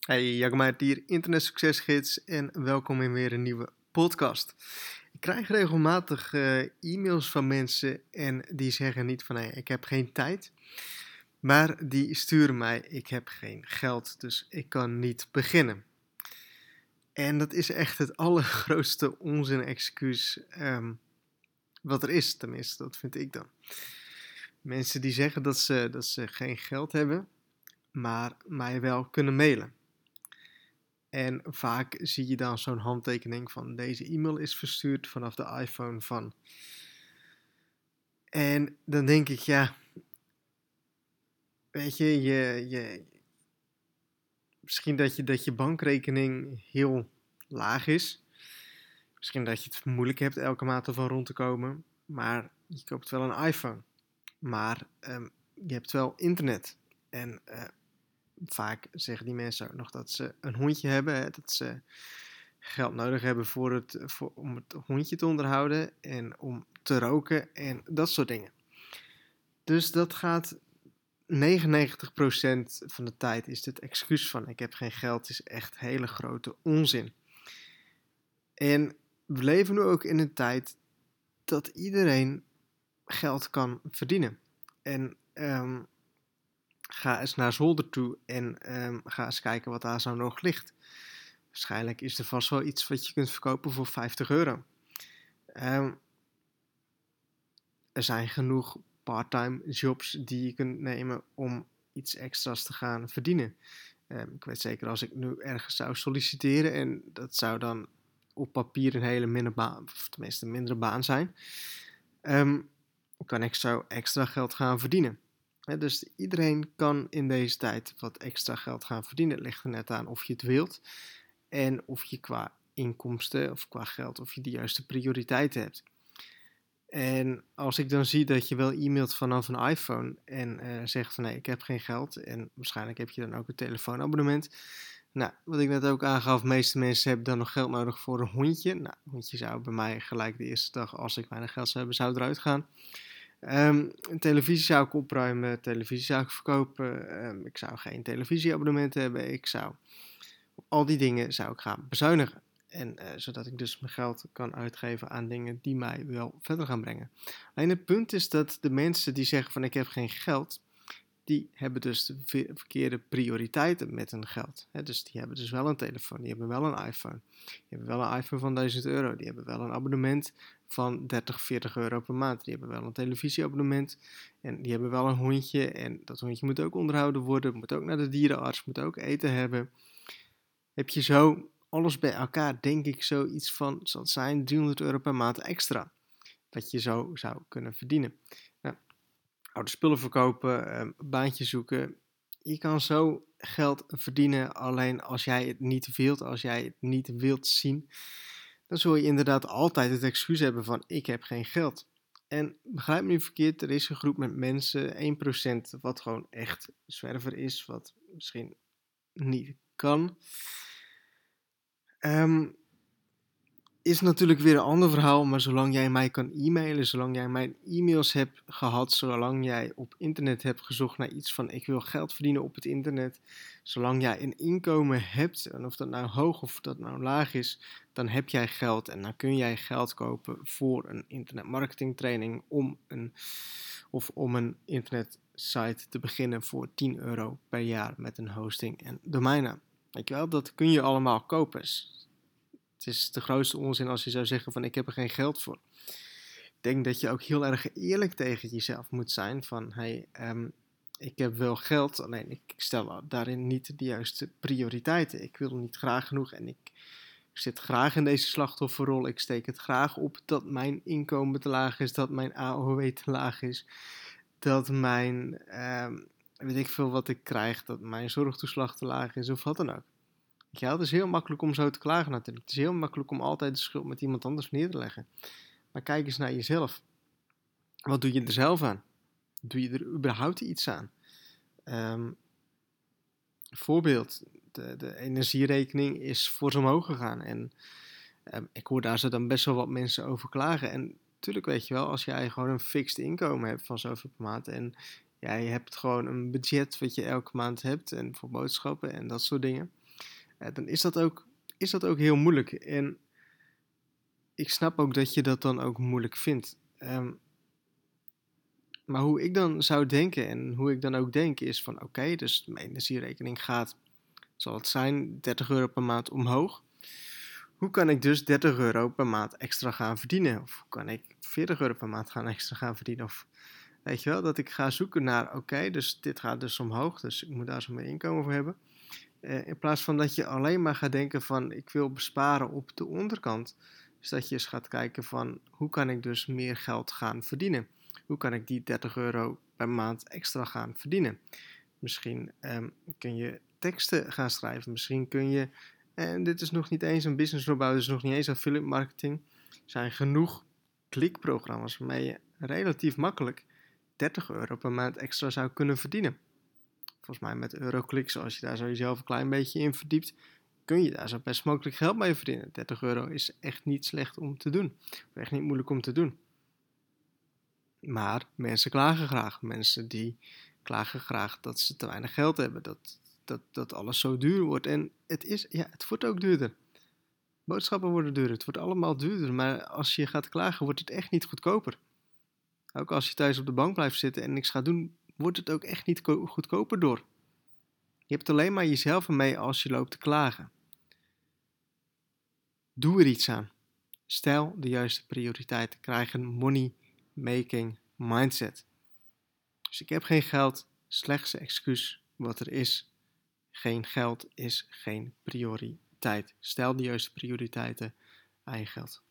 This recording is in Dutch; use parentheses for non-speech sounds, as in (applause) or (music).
Hey, Jacomait hier, Internet Succesgids en welkom in weer een nieuwe podcast. Ik krijg regelmatig uh, e-mails van mensen en die zeggen niet van hey, ik heb geen tijd, maar die sturen mij ik heb geen geld, dus ik kan niet beginnen. En dat is echt het (laughs) allergrootste onzin-excuus um, wat er is, tenminste, dat vind ik dan. Mensen die zeggen dat ze, dat ze geen geld hebben, maar mij wel kunnen mailen. En vaak zie je dan zo'n handtekening van deze e-mail is verstuurd vanaf de iPhone van. En dan denk ik, ja, weet je, je, je misschien dat je, dat je bankrekening heel laag is. Misschien dat je het moeilijk hebt elke maand ervan rond te komen. Maar je koopt wel een iPhone. Maar um, je hebt wel internet. En uh, vaak zeggen die mensen ook nog dat ze een hondje hebben. Hè, dat ze geld nodig hebben voor het, voor, om het hondje te onderhouden en om te roken en dat soort dingen. Dus dat gaat 99% van de tijd is het excuus van ik heb geen geld is echt hele grote onzin. En we leven nu ook in een tijd dat iedereen geld kan verdienen. En um, ga eens naar zolder toe en um, ga eens kijken wat daar zo nog ligt. Waarschijnlijk is er vast wel iets wat je kunt verkopen voor 50 euro. Um, er zijn genoeg part-time jobs die je kunt nemen om iets extra's te gaan verdienen. Um, ik weet zeker als ik nu ergens zou solliciteren en dat zou dan op papier een hele mindere baan, of tenminste een mindere baan zijn, kan ik zo extra geld gaan verdienen dus iedereen kan in deze tijd wat extra geld gaan verdienen. Het ligt er net aan of je het wilt en of je qua inkomsten of qua geld, of je de juiste prioriteiten hebt. En als ik dan zie dat je wel e-mailt vanaf een iPhone en uh, zegt van nee, ik heb geen geld en waarschijnlijk heb je dan ook een telefoonabonnement. Nou, wat ik net ook aangaf, de meeste mensen hebben dan nog geld nodig voor een hondje. Nou, een hondje zou bij mij gelijk de eerste dag, als ik weinig geld zou hebben, zou eruit gaan. Um, een televisie zou ik opruimen, televisie zou ik verkopen. Um, ik zou geen televisieabonnement hebben. Ik zou al die dingen zou ik gaan bezuinigen. En uh, zodat ik dus mijn geld kan uitgeven aan dingen die mij wel verder gaan brengen. Alleen het punt is dat de mensen die zeggen van ik heb geen geld, die hebben dus de verkeerde prioriteiten met hun geld. dus die hebben dus wel een telefoon, die hebben wel een iPhone. Die hebben wel een iPhone van 1000 euro, die hebben wel een abonnement van 30, 40 euro per maand. Die hebben wel een televisieabonnement en die hebben wel een hondje. En dat hondje moet ook onderhouden worden, moet ook naar de dierenarts, moet ook eten hebben. Heb je zo alles bij elkaar, denk ik, zoiets van, zal zijn, 300 euro per maand extra. Wat je zo zou kunnen verdienen. Nou, oude spullen verkopen, ehm, baantje zoeken. Je kan zo geld verdienen, alleen als jij het niet wilt, als jij het niet wilt zien dan zul je inderdaad altijd het excuus hebben van ik heb geen geld. En begrijp me niet verkeerd, er is een groep met mensen, 1% wat gewoon echt zwerver is, wat misschien niet kan. Um, is natuurlijk weer een ander verhaal, maar zolang jij mij kan e-mailen, zolang jij mijn e-mails hebt gehad, zolang jij op internet hebt gezocht naar iets van ik wil geld verdienen op het internet, zolang jij een inkomen hebt, en of dat nou hoog of dat nou laag is, dan heb jij geld en dan kun jij geld kopen voor een internetmarketingtraining om een, of om een internetsite te beginnen voor 10 euro per jaar met een hosting en domeinnaam. Weet je wel, dat kun je allemaal kopen. Het is de grootste onzin als je zou zeggen van ik heb er geen geld voor. Ik denk dat je ook heel erg eerlijk tegen jezelf moet zijn van hey, um, ik heb wel geld, alleen ik stel daarin niet de juiste prioriteiten. Ik wil niet graag genoeg en ik, zit graag in deze slachtofferrol. Ik steek het graag op dat mijn inkomen te laag is, dat mijn AOW te laag is, dat mijn, um, weet ik veel wat ik krijg, dat mijn zorgtoeslag te laag is of wat dan ook. Ja, het is heel makkelijk om zo te klagen natuurlijk. Het is heel makkelijk om altijd de schuld met iemand anders neer te leggen. Maar kijk eens naar jezelf. Wat doe je er zelf aan? Doe je er überhaupt iets aan? Um, voorbeeld, de, de, energierekening is voor omhoog gegaan. En um, ik hoor daar zo dan best wel wat mensen over klagen. En natuurlijk weet je wel, als jij gewoon een fixed inkomen hebt van zoveel per maand... en jij hebt gewoon een budget wat je elke maand hebt en voor boodschappen en dat soort dingen dan is dat, ook, is dat ook heel moeilijk. En ik snap ook dat je dat dan ook moeilijk vindt. Um, maar hoe ik dan zou denken en hoe ik dan ook denk is van oké, dus mijn energierekening gaat, zal het zijn, 30 euro per maand omhoog. Hoe kan ik dus 30 euro per maand extra gaan verdienen? Of hoe kan ik 40 euro per maand gaan extra gaan verdienen? Of weet je wel, dat ik ga zoeken naar oké, dus dit gaat dus omhoog, dus ik moet daar zo meer inkomen voor hebben. Eh, in plaats van dat je alleen maar gaat denken van ik wil besparen op de onderkant. Dus dat je eens gaat kijken van hoe kan ik dus meer geld gaan verdienen? Hoe kan ik die 30 euro per maand extra gaan verdienen? Misschien um, kun je teksten gaan schrijven. Misschien kun je, en dit is nog niet eens een business robot, dus nog niet eens affiliate marketing. Zijn genoeg klikprogramma's waarmee je relatief makkelijk 30 euro per maand extra zou kunnen verdienen. Volgens mij met Euroclick, als je daar zo jezelf een klein beetje in verdiept, kun je daar zo best mogelijk geld mee verdienen. 30 euro is echt niet slecht om te doen. Echt niet moeilijk om te doen. Maar mensen klagen graag. Mensen die klagen graag dat ze te weinig geld hebben. Dat, dat, dat alles zo duur wordt. En het, is, ja, het wordt ook duurder. Boodschappen worden duurder. Het wordt allemaal duurder. Maar als je gaat klagen, wordt het echt niet goedkoper. Ook als je thuis op de bank blijft zitten en niks gaat doen, wordt het ook echt niet goedkoper door. Je hebt alleen maar jezelf ermee als je loopt te klagen. Doe er iets aan. Stel de juiste prioriteiten. Krijg een money making mindset. Dus ik heb geen geld, slechtste excuus wat er is. Geen geld is geen prioriteit. Stel de juiste prioriteiten aan je geld.